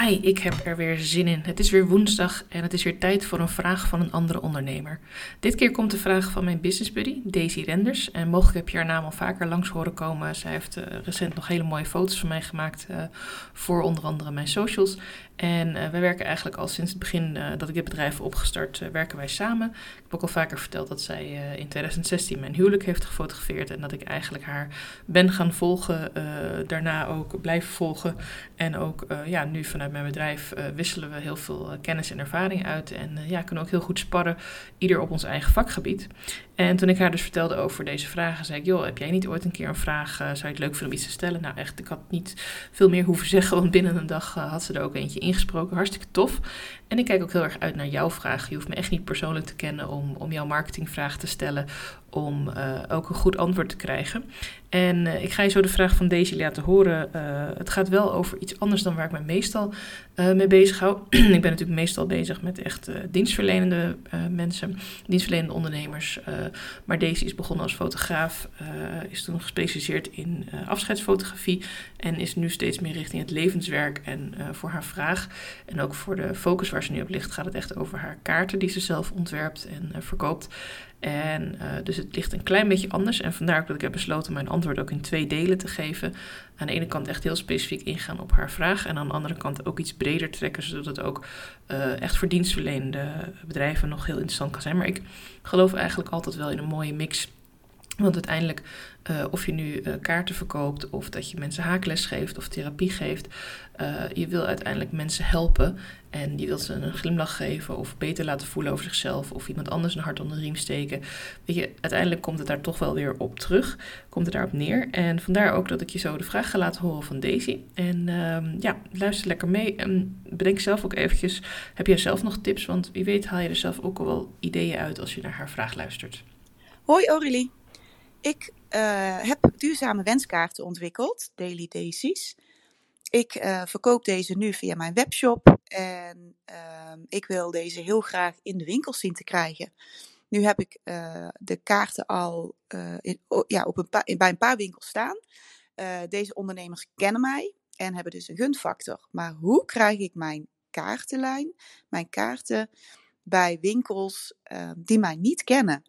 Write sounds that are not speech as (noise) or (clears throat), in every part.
Hi, ik heb er weer zin in. Het is weer woensdag en het is weer tijd voor een vraag van een andere ondernemer. Dit keer komt de vraag van mijn business buddy, Daisy Renders. En mogelijk heb je haar naam al vaker langs horen komen. Zij heeft uh, recent nog hele mooie foto's van mij gemaakt uh, voor onder andere mijn socials. En uh, wij werken eigenlijk al sinds het begin dat ik dit bedrijf opgestart, werken wij samen. Ik heb ook al vaker verteld dat zij in 2016 mijn huwelijk heeft gefotografeerd. En dat ik eigenlijk haar ben gaan volgen, daarna ook blijven volgen. En ook ja, nu vanuit mijn bedrijf uh, wisselen we heel veel uh, kennis en ervaring uit. En uh, ja, kunnen ook heel goed sparren, ieder op ons eigen vakgebied. En toen ik haar dus vertelde over deze vragen, zei ik: Joh, heb jij niet ooit een keer een vraag? zou je het leuk vinden om iets te stellen? Nou, echt, ik had niet veel meer hoeven zeggen, want binnen een dag had ze er ook eentje ingesproken. Hartstikke tof. En ik kijk ook heel erg uit naar jouw vraag. Je hoeft me echt niet persoonlijk te kennen om, om jouw marketingvraag te stellen, om ook een goed antwoord te krijgen. En ik ga je zo de vraag van Daisy laten horen. het gaat wel over iets anders dan waar ik me meestal mee bezig hou. (clears throat) ik ben natuurlijk meestal bezig met echt dienstverlenende mensen, dienstverlenende ondernemers. maar deze is begonnen als fotograaf, is toen gespecialiseerd in afscheidsfotografie en is nu steeds meer richting het levenswerk. En voor haar vraag en ook voor de focus waar ze nu op ligt, gaat het echt over haar kaarten die ze zelf ontwerpt en verkoopt. En uh, dus het ligt een klein beetje anders. En vandaar ook dat ik heb besloten mijn antwoord ook in twee delen te geven. Aan de ene kant echt heel specifiek ingaan op haar vraag. En aan de andere kant ook iets breder trekken. Zodat het ook uh, echt voor dienstverlenende bedrijven nog heel interessant kan zijn. Maar ik geloof eigenlijk altijd wel in een mooie mix want uiteindelijk, uh, of je nu uh, kaarten verkoopt, of dat je mensen haakles geeft of therapie geeft, uh, je wil uiteindelijk mensen helpen. En je wilt ze een glimlach geven of beter laten voelen over zichzelf, of iemand anders een hart onder de riem steken. Weet je, uiteindelijk komt het daar toch wel weer op terug, komt het daarop neer. En vandaar ook dat ik je zo de vraag ga laten horen van Daisy. En ehm, ja, luister lekker mee en bedenk zelf ook eventjes, heb jij zelf nog tips? Want wie weet haal je er zelf ook al wel ideeën uit als je naar haar vraag luistert. Hoi Aurélie. Ik uh, heb duurzame wenskaarten ontwikkeld, Daily Daisies. Ik uh, verkoop deze nu via mijn webshop en uh, ik wil deze heel graag in de winkels zien te krijgen. Nu heb ik uh, de kaarten al in, ja, op een paar, bij een paar winkels staan. deze ondernemers kennen mij en hebben dus een gunfactor. Maar hoe krijg ik mijn kaartenlijn, mijn kaarten bij winkels die mij niet kennen?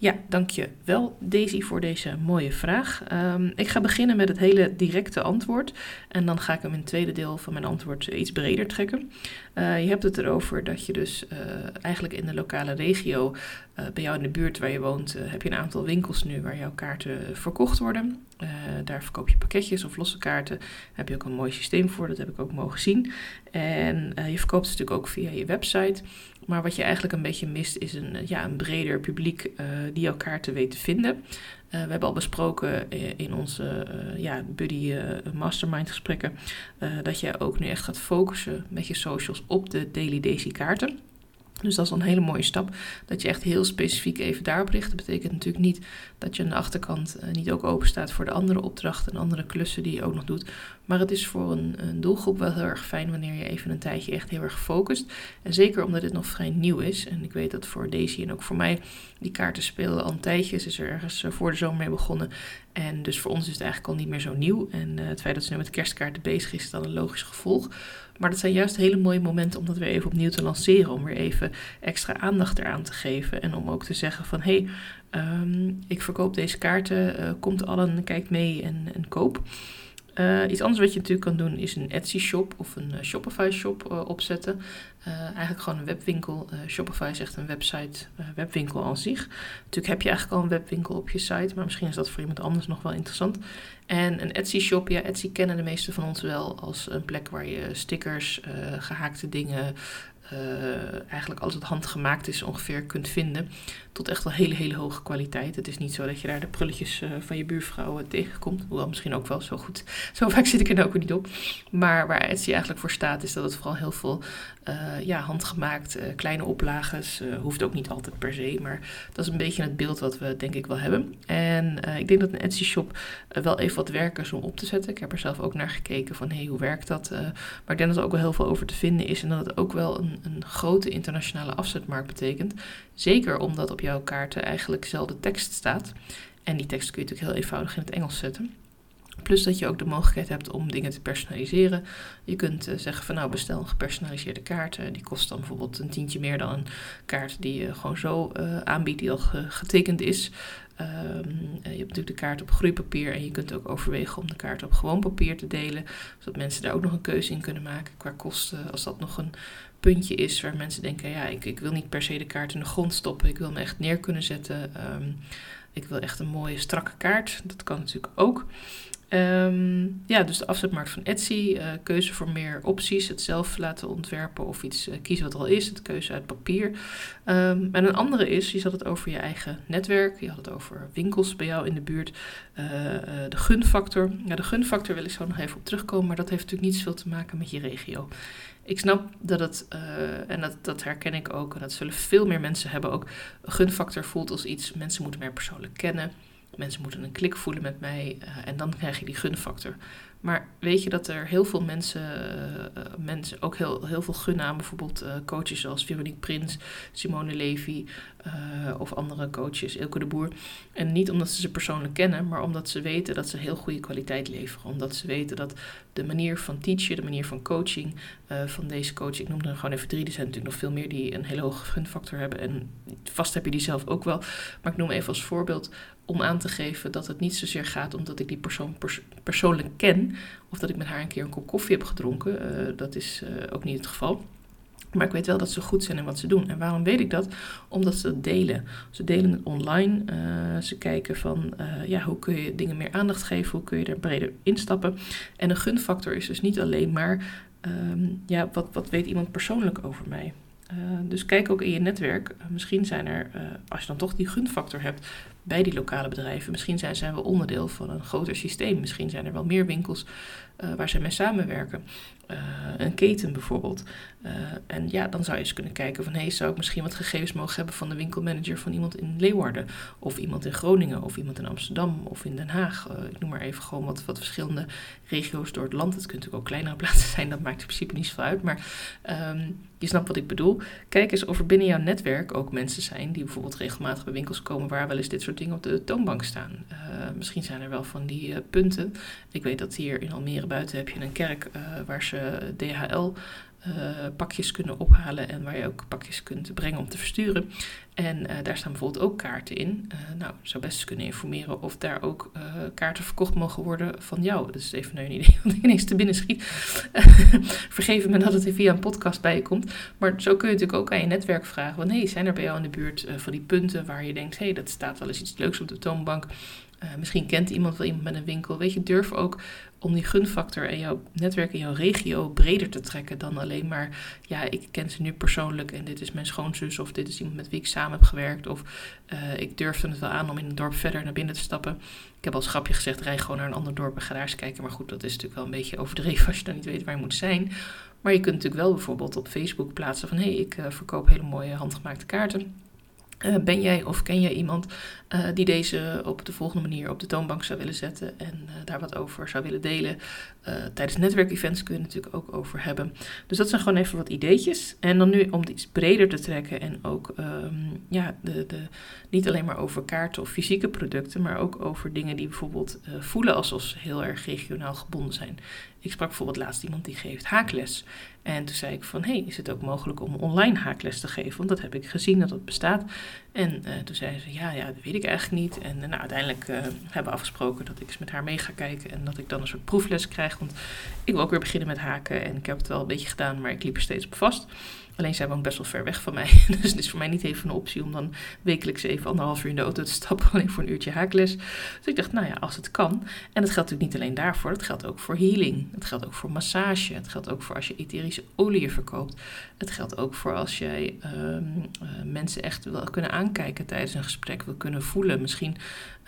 Ja, dank je wel Daisy voor deze mooie vraag. Um, ik ga beginnen met het hele directe antwoord en dan ga ik hem in het tweede deel van mijn antwoord iets breder trekken. Uh, je hebt het erover dat je dus uh, eigenlijk in de lokale regio, uh, bij jou in de buurt waar je woont, heb je een aantal winkels nu waar jouw kaarten verkocht worden. daar verkoop je pakketjes of losse kaarten. Daar heb je ook een mooi systeem voor, dat heb ik ook mogen zien. En je verkoopt het natuurlijk ook via je website. Maar wat je eigenlijk een beetje mist is een, ja, een breder publiek uh, die weet te vinden. Uh, we hebben al besproken in onze ja, buddy mastermind gesprekken dat je ook nu echt gaat focussen met je socials op de Daily Daisy kaarten. Dus dat is een hele mooie stap. Dat je echt heel specifiek even daarop richt. Dat betekent natuurlijk niet dat je aan de achterkant uh, niet ook open staat voor de andere opdrachten en andere klussen die je ook nog doet. Maar het is voor een, een, doelgroep wel heel erg fijn wanneer je even een tijdje echt heel erg focust. En zeker omdat dit nog vrij nieuw is. En ik weet dat voor Daisy en ook voor mij die kaarten spelen al een tijdje. Ze is er ergens eh, voor de zomer mee begonnen. En dus voor ons is het eigenlijk al niet meer zo nieuw. En uh, het feit dat ze nu met kerstkaarten bezig is, is dan een logisch gevolg. Maar dat zijn juist hele mooie momenten om dat weer even opnieuw te lanceren. Om weer even extra aandacht eraan te geven. En om ook te zeggen van hé, hey, um, ik verkoop deze kaarten. Uh, komt allen, kijk mee en, en koop. Uh, iets anders wat je natuurlijk kan doen is een Etsy shop of een uh, Shopify shop uh, opzetten. eigenlijk gewoon een webwinkel. Shopify is echt een website, webwinkel aan zich. Natuurlijk heb je eigenlijk al een webwinkel op je site, maar misschien is dat voor iemand anders nog wel interessant. En een Etsy shop, ja, Etsy kennen de meeste van ons wel als een plek waar je stickers, gehaakte dingen, uh, eigenlijk alles wat handgemaakt is ongeveer kunt vinden. Tot echt wel hele, hele hoge kwaliteit. Het is niet zo dat je daar de prulletjes uh, van je buurvrouw uh, tegenkomt. Hoewel misschien ook wel zo goed. (laughs) Zo vaak zit ik er ook niet op. Maar waar Etsy eigenlijk voor staat is dat het vooral heel veel ja, handgemaakt, kleine oplages. hoeft ook niet altijd per se. Maar dat is een beetje het beeld wat we denk ik wel hebben. En ik denk dat een Etsy shop wel even wat werk is om op te zetten. Ik heb er zelf ook naar gekeken van hey, hoe werkt dat? maar ik denk dat er ook wel heel veel over te vinden is. En dat het ook wel een een grote internationale afzetmarkt betekent. Zeker omdat op jouw kaarten eigenlijk zelden tekst staat. En die tekst kun je natuurlijk heel eenvoudig in het Engels zetten. Plus dat je ook de mogelijkheid hebt om dingen te personaliseren. Je kunt uh, zeggen van nou bestel een gepersonaliseerde kaart. Die kost dan bijvoorbeeld een tientje meer dan een kaart die je gewoon zo uh, aanbiedt, die al getekend is. Um, je hebt natuurlijk de kaart op groeipapier en je kunt ook overwegen om de kaart op gewoon papier te delen. Zodat mensen daar ook nog een keuze in kunnen maken qua kosten. Als dat nog een puntje is waar mensen denken, ja, ik, ik wil niet per se de kaart in de grond stoppen. Ik wil me echt neer kunnen zetten. Um, ik wil echt een mooie strakke kaart. Dat kan natuurlijk ook. Um, ja, dus de afzetmarkt van Etsy, uh, keuze voor meer opties, het zelf laten ontwerpen of iets uh, kiezen wat al is, het keuze uit papier. Um, en een andere is, je had het over je eigen netwerk, je had het over winkels bij jou in de buurt, uh, de gunfactor. Ja, de gunfactor wil ik zo nog even op terugkomen, maar dat heeft natuurlijk niet zoveel te maken met je regio. Ik snap dat het, en dat, dat herken ik ook, en dat zullen veel meer mensen hebben ook, gunfactor voelt als iets, mensen moeten mij persoonlijk kennen. Mensen moeten een klik voelen met mij uh, en dan krijg je die gunfactor. Maar weet je dat er heel veel mensen, uh, mensen ook heel, heel veel gunnen bijvoorbeeld uh, coaches zoals Veronique Prins, Simone Levy of andere coaches, Ilke de Boer. En niet omdat ze ze persoonlijk kennen, maar omdat ze weten dat ze heel goede kwaliteit leveren. Omdat ze weten dat de manier van teachen, de manier van coaching van deze coach, ik noem er gewoon even drie, er zijn natuurlijk nog veel meer die een hele hoge gunfactor hebben. En vast heb je die zelf ook wel. Maar ik noem even als voorbeeld om aan te geven dat het niet zozeer gaat omdat ik die persoon pers persoonlijk ken of dat ik met haar een keer een kop koffie heb gedronken. Uh, dat is uh, ook niet het geval. Maar ik weet wel dat ze goed zijn in wat ze doen. En waarom weet ik dat? Omdat ze het delen. Ze delen het online. Uh, ze kijken van ja, hoe kun je dingen meer aandacht geven, hoe kun je er breder instappen. En een gunfactor is dus niet alleen maar um, ja, wat, wat weet iemand persoonlijk over mij. Uh, dus kijk ook in je netwerk. Misschien zijn er, als je dan toch die gunfactor hebt, bij die lokale bedrijven. Misschien zijn zij wel onderdeel van een groter systeem. Misschien zijn er wel meer winkels uh, waar ze mee samenwerken. Uh, een keten bijvoorbeeld. Uh, en ja, dan zou je eens kunnen kijken van... hé, zou ik misschien wat gegevens mogen hebben van de winkelmanager van iemand in Leeuwarden... of iemand in Groningen, of iemand in Amsterdam, of in Den Haag. ik noem maar even gewoon wat, wat verschillende regio's door het land. Het kunnen natuurlijk ook kleinere (laughs) plaatsen zijn, dat maakt in principe niet zoveel uit. Maar um, je snapt wat ik bedoel. Kijk eens of er binnen jouw netwerk ook mensen zijn... die bijvoorbeeld regelmatig bij winkels komen... waar wel eens dit soort dingen op de toonbank staan. misschien zijn er wel van die punten. Ik weet dat hier in Almere buiten heb je een kerk uh, waar ze DHL pakjes kunnen ophalen en waar je ook pakjes kunt brengen om te versturen. En uh, daar staan bijvoorbeeld ook kaarten in. Uh, nou, zou best kunnen informeren of daar ook kaarten verkocht mogen worden van jou. Dat is even een idee (laughs) wat ineens te binnen schiet. (laughs) Vergeef me dat het via een podcast bij komt. Maar zo kun je natuurlijk ook aan je netwerk vragen. Van, hey, zijn er bij jou in de buurt van die punten waar je denkt... hé, hey, dat staat wel eens iets leuks op de toonbank... Uh, misschien kent iemand wel iemand met een winkel. Weet je, durf ook om die gunfactor en jouw netwerk in jouw regio breder te trekken dan alleen maar, ja, ik ken ze nu persoonlijk en dit is mijn schoonzus of dit is iemand met wie ik samen heb gewerkt of uh, ik durfde het wel aan om in een dorp verder naar binnen te stappen. Ik heb al grapje gezegd, rij gewoon naar een ander dorp en ga kijken. Maar goed, dat is natuurlijk wel een beetje overdreven als je dan niet weet waar je moet zijn. Maar je kunt natuurlijk wel bijvoorbeeld op Facebook plaatsen van, hé, hey, ik uh, verkoop hele mooie handgemaakte kaarten uh, ben jij of ken jij iemand uh, die deze op de volgende manier op de toonbank zou willen zetten en uh, daar wat over zou willen delen? tijdens netwerkevents kun je het natuurlijk ook over hebben. Dus dat zijn gewoon even wat ideetjes. En dan nu om het iets breder te trekken en ook um, ja, de, de, niet alleen maar over kaarten of fysieke producten, maar ook over dingen die bijvoorbeeld voelen alsof ze heel erg regionaal gebonden zijn. Ik sprak bijvoorbeeld laatst iemand die geeft haakles. En toen zei ik van, hey, is het ook mogelijk om online haakles te geven? Want dat heb ik gezien dat dat bestaat. En uh, toen zei ze, ja, ja, dat weet ik eigenlijk niet. En uh, nou, uiteindelijk uh, hebben we afgesproken dat ik eens met haar mee ga kijken. En dat ik dan een soort proefles krijg. Want ik wil ook weer beginnen met haken. En ik heb het wel een beetje gedaan, maar ik liep er steeds op vast. Alleen zij woont best wel ver weg van mij. (laughs) Dus het is voor mij niet even een optie om dan wekelijks even anderhalf uur in de auto te stappen. (laughs) Alleen voor een uurtje haakles. Dus ik dacht, nou ja, als het kan. En dat geldt natuurlijk niet alleen daarvoor. Dat geldt ook voor healing. Het geldt ook voor massage. Het geldt ook voor als je etherische oliën verkoopt. Het geldt ook voor als jij um, uh, mensen echt wil kunnen aankijken tijdens een gesprek. Wil kunnen voelen. Misschien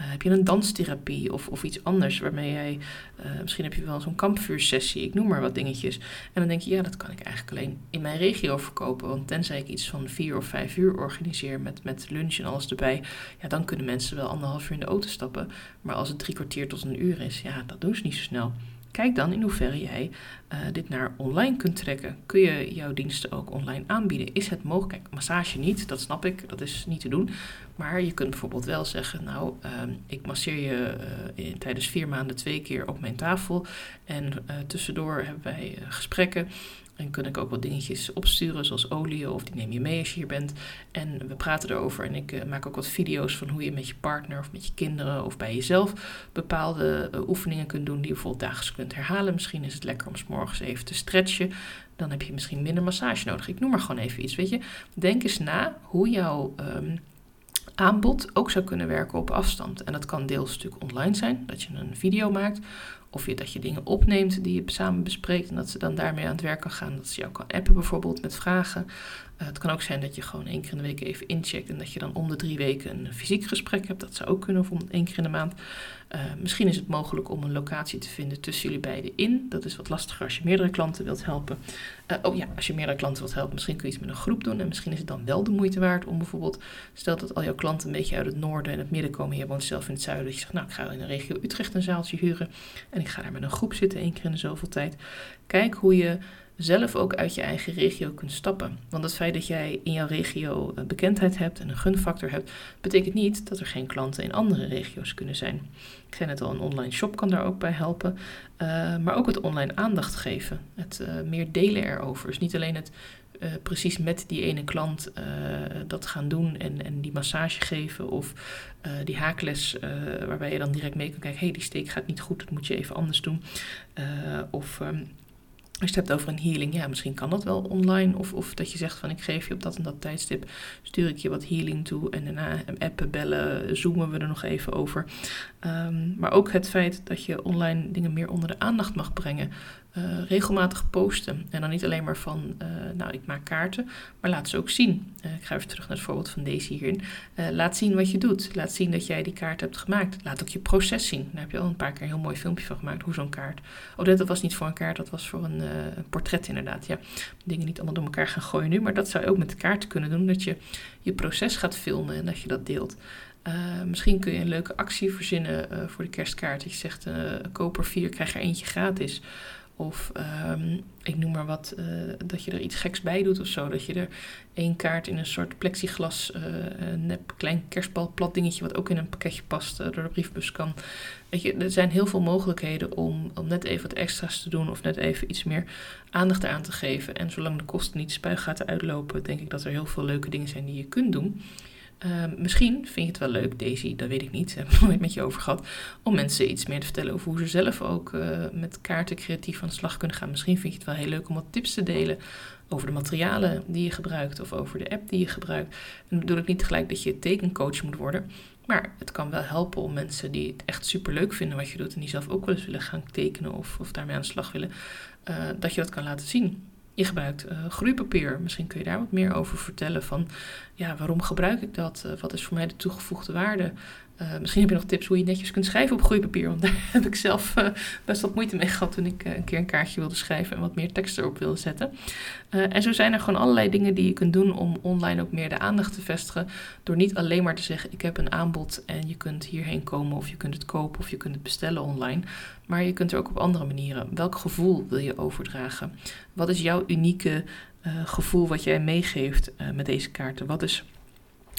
uh, heb je een danstherapie of, of iets anders waarmee jij... Uh, misschien heb je wel zo'n kampvuursessie. Ik noem maar wat dingetjes. En dan denk je, ja, dat kan ik eigenlijk alleen in mijn regio verkopen kopen. Want tenzij ik iets van vier of vijf uur organiseer met, met lunch en alles erbij, ja, dan kunnen mensen wel anderhalf uur in de auto stappen. Maar als het drie kwartier tot een uur is, ja, dat doen ze niet zo snel. Kijk dan in hoeverre jij uh, dit naar online kunt trekken. Kun je jouw diensten ook online aanbieden? Is het mogelijk? Kijk, massage niet, dat snap ik, dat is niet te doen. Maar je kunt bijvoorbeeld wel zeggen, nou, uh, ik masseer je in, tijdens vier maanden twee keer op mijn tafel. En tussendoor hebben wij gesprekken. En kun ik ook wat dingetjes opsturen, zoals olie, of die neem je mee als je hier bent. En we praten erover en ik uh, maak ook wat video's van hoe je met je partner of met je kinderen of bij jezelf bepaalde uh, oefeningen kunt doen die je bijvoorbeeld dagelijks kunt herhalen. Misschien is het lekker om s morgens even te stretchen. Dan heb je misschien minder massage nodig. Ik noem maar gewoon even iets, weet je. Denk eens na hoe jouw um, aanbod ook zou kunnen werken op afstand. En dat kan deels natuurlijk online zijn, dat je een video maakt. Of je, dat je dingen opneemt die je samen bespreekt en dat ze dan daarmee aan het werk kan gaan. Dat ze jou kan appen bijvoorbeeld met vragen. Uh, het kan ook zijn dat je gewoon één keer in de week even incheckt en dat je dan om de drie weken een fysiek gesprek hebt. Dat zou ook kunnen, of om één keer in de maand. Uh, misschien is het mogelijk om een locatie te vinden tussen jullie beiden in. Dat is wat lastiger als je meerdere klanten wilt helpen. Uh, oh ja, als je meerdere klanten wilt helpen, misschien kun je iets met een groep doen. En misschien is het dan wel de moeite waard om bijvoorbeeld, stel dat al jouw klanten een beetje uit het noorden en het midden komen. Je woont zelf in het zuiden. Dat je zegt, nou ik ga in de regio Utrecht een zaaltje huren. En ik ga daar met een groep zitten, één keer in de zoveel tijd. Kijk hoe je zelf ook uit je eigen regio kunt stappen. Want het feit dat jij in jouw regio bekendheid hebt en een gunfactor hebt, betekent niet dat er geen klanten in andere regio's kunnen zijn. Ik zei net al, een online shop kan daar ook bij helpen. Uh, maar ook het online aandacht geven. Het uh, meer delen erover. Dus niet alleen het precies met die ene klant dat gaan doen en, en die massage geven. Of die haakles waarbij je dan direct mee kan kijken. Hé, hey, die steek gaat niet goed, dat moet je even anders doen. of... Um, als je het hebt over een healing, ja, misschien kan dat wel online. Of, of dat je zegt van ik geef je op dat en dat tijdstip, stuur ik je wat healing toe. En daarna appen, bellen, zoomen we er nog even over. Um, maar ook het feit dat je online dingen meer onder de aandacht mag brengen. Uh, regelmatig posten. En dan niet alleen maar van, uh, nou, ik maak kaarten, maar laat ze ook zien. Uh, ik ga even terug naar het voorbeeld van deze hierin. laat zien wat je doet. Laat zien dat jij die kaart hebt gemaakt. Laat ook je proces zien. Daar heb je al een paar keer een heel mooi filmpje van gemaakt, hoe zo'n kaart. Oh, dat was niet voor een kaart, dat was voor een, portret inderdaad. Ja, dingen niet allemaal door elkaar gaan gooien nu, maar dat zou je ook met de kaarten kunnen doen. Dat je je proces gaat filmen en dat je dat deelt. Misschien kun je een leuke actie verzinnen voor de kerstkaart. Dat je zegt, uh, koop er vier, krijg er eentje gratis. Of um, ik noem maar wat, uh, dat je er iets geks bij doet of zo. Dat je er één kaart in een soort plexiglas, uh, nep klein kerstbalplat dingetje, wat ook in een pakketje past, uh, door de briefbus kan. Weet je, er zijn heel veel mogelijkheden om, om net even wat extra's te doen of net even iets meer aandacht aan te geven. En zolang de kosten niet spuigaten uitlopen, denk ik dat er heel veel leuke dingen zijn die je kunt doen. Uh, misschien vind je het wel leuk, Daisy, dat weet ik niet, (laughs) heb ik nooit met je over gehad, om mensen iets meer te vertellen over hoe ze zelf ook uh, met kaarten creatief aan de slag kunnen gaan. Misschien vind je het wel heel leuk om wat tips te delen over de materialen die je gebruikt of over de app die je gebruikt. En dan bedoel ik niet gelijk dat je tekencoach moet worden, maar het kan wel helpen om mensen die het echt super leuk vinden wat je doet en die zelf ook wel eens willen gaan tekenen of, of daarmee aan de slag willen, uh, dat je dat kan laten zien. Je gebruikt uh, groeipapier. Misschien kun je daar wat meer over vertellen. Van ja, waarom gebruik ik dat? Uh, wat is voor mij de toegevoegde waarde? Uh, misschien heb je nog tips hoe je netjes kunt schrijven op groeipapier. Want (laughs) daar heb ik zelf uh, best wat moeite mee gehad toen ik uh, een keer een kaartje wilde schrijven en wat meer tekst erop wilde zetten. en zo zijn er gewoon allerlei dingen die je kunt doen om online ook meer de aandacht te vestigen. Door niet alleen maar te zeggen: ik heb een aanbod en je kunt hierheen komen of je kunt het kopen of je kunt het bestellen online. Maar je kunt er ook op andere manieren. Welk gevoel wil je overdragen? Wat is jouw unieke gevoel wat jij meegeeft met deze kaarten? Wat is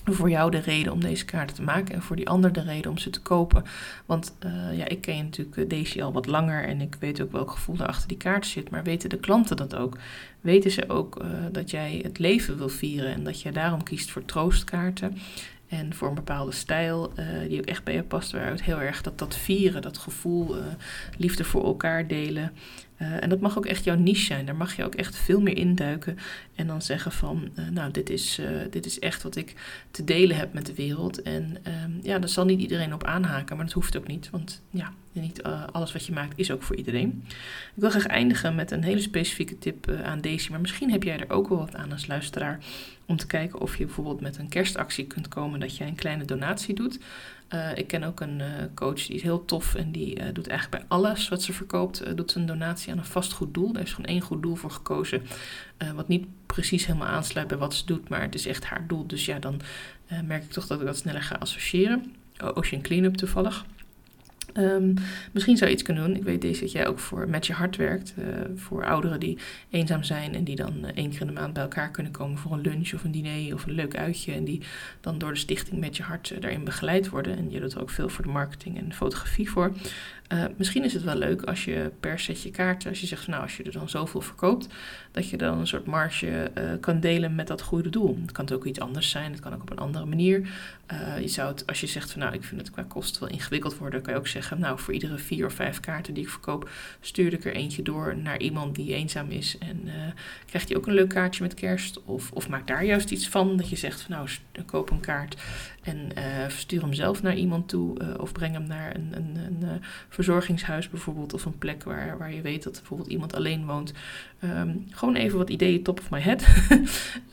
voor jou de reden om deze kaarten te maken en voor die ander de reden om ze te kopen. Want uh, ja, ik ken natuurlijk eh, Daisy al wat langer en ik weet ook welk gevoel er achter die kaart zit. Maar weten de klanten dat ook? Weten ze ook uh, dat jij het leven wil vieren en dat jij daarom kiest voor troostkaarten? En voor een bepaalde stijl die ook echt bij je past, waaruit heel erg dat, dat vieren, dat gevoel, liefde voor elkaar delen. Uh, en dat mag ook echt jouw niche zijn. Daar mag je ook echt veel meer induiken. En dan zeggen van, nou, dit is, dit is echt wat ik te delen heb met de wereld. En um, ja, daar zal niet iedereen op aanhaken, maar dat hoeft ook niet. Want ja, niet alles wat je maakt is ook voor iedereen. Ik wil graag eindigen met een hele specifieke tip aan Daisy. Maar misschien heb jij er ook wel wat aan als luisteraar. Om te kijken of je bijvoorbeeld met een kerstactie kunt komen dat je een kleine donatie doet. Uh, ik ken ook een uh, coach die is heel tof en die uh, doet eigenlijk bij alles wat ze verkoopt, doet ze een donatie aan een vast goed doel. Daar is gewoon één goed doel voor gekozen. wat niet precies helemaal aansluit bij wat ze doet, maar het is echt haar doel. Dus ja, dan merk ik toch dat ik dat sneller ga associëren. Ocean Cleanup toevallig. Ehm, misschien zou je iets kunnen doen. Ik weet deze dat jij ook voor Met Je Hart werkt. Uh, voor ouderen die eenzaam zijn en die dan uh, één keer in de maand bij elkaar kunnen komen voor een lunch of een diner of een leuk uitje. En die dan door de stichting Met Je Hart uh, daarin begeleid worden. En je doet er ook veel voor de marketing en fotografie voor. Misschien is het wel leuk als je per setje kaarten, als je zegt nou als je er dan zoveel verkoopt, dat je dan een soort marge kan delen met dat goede doel. Het kan ook iets anders zijn, het kan ook op een andere manier. je zou het, als je zegt van nou ik vind het qua kosten wel ingewikkeld worden, kan je ook zeggen nou voor iedere vier of vijf kaarten die ik verkoop, stuur ik er eentje door naar iemand die eenzaam is. En krijgt hij ook een leuk kaartje met kerst? Of, of maak daar juist iets van, dat je zegt van nou, koop een kaart en uh, stuur hem zelf naar iemand toe. Uh, of breng hem naar een, een, een verzorgingshuis bijvoorbeeld, of een plek waar, waar je weet dat bijvoorbeeld iemand alleen woont. Um, gewoon even wat ideeën top of my head.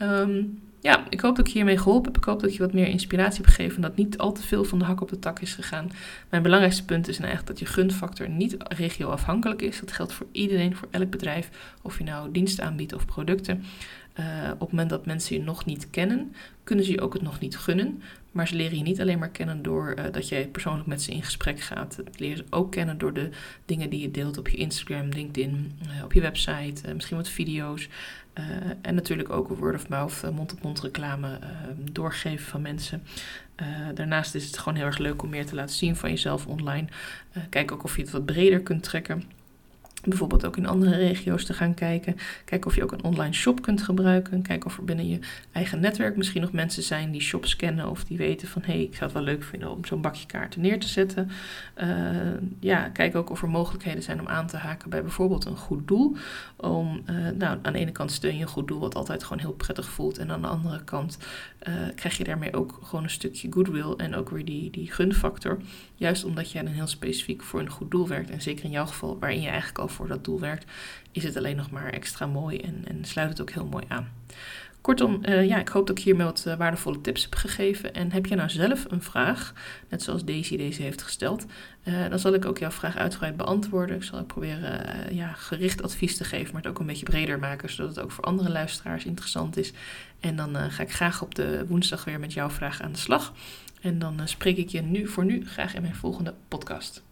um, (laughs) ja, ik hoop dat ik hiermee geholpen heb. Ik hoop dat je wat meer inspiratie hebt gegeven. En dat niet al te veel van de hak op de tak is gegaan. Mijn belangrijkste punt is nou echt dat je gunfactor niet regioafhankelijk is. Dat geldt voor iedereen, voor elk bedrijf. Of je nou diensten aanbiedt of producten. Op het moment dat mensen je nog niet kennen, kunnen ze je ook het nog niet gunnen. Maar ze leren je niet alleen maar kennen door uh, dat jij persoonlijk met ze in gesprek gaat. Het leren ze ook kennen door de dingen die je deelt op je Instagram, LinkedIn, uh, op je website, misschien wat video's. en natuurlijk ook word of mouth, mond-op-mond reclame doorgeven van mensen. daarnaast is het gewoon heel erg leuk om meer te laten zien van jezelf online. kijk ook of je het wat breder kunt trekken bijvoorbeeld ook in andere regio's te gaan kijken. Kijken of je ook een online shop kunt gebruiken. Kijken of er binnen je eigen netwerk misschien nog mensen zijn die shops kennen of die weten van hé, hey, ik zou het wel leuk vinden om zo'n bakje kaarten neer te zetten. Uh, ja, kijk ook of er mogelijkheden zijn om aan te haken bij bijvoorbeeld een goed doel. Om, uh, nou, aan de ene kant steun je een goed doel wat altijd gewoon heel prettig voelt. En aan de andere kant uh, krijg je daarmee ook gewoon een stukje goodwill en ook weer die, die gunfactor. Juist omdat jij dan heel specifiek voor een goed doel werkt. En zeker in jouw geval, waarin je eigenlijk al voor dat doel werkt, is het alleen nog maar extra mooi en, en sluit het ook heel mooi aan. Kortom, uh, ja, ik hoop dat ik hiermee wat uh, waardevolle tips heb gegeven. En heb je nou zelf een vraag, net zoals Daisy deze heeft gesteld, uh, dan zal ik ook jouw vraag uitgebreid beantwoorden. Ik zal proberen ja, gericht advies te geven, maar het ook een beetje breder maken, zodat het ook voor andere luisteraars interessant is. En dan ga ik graag op de woensdag weer met jouw vraag aan de slag. En dan spreek ik je nu voor nu graag in mijn volgende podcast.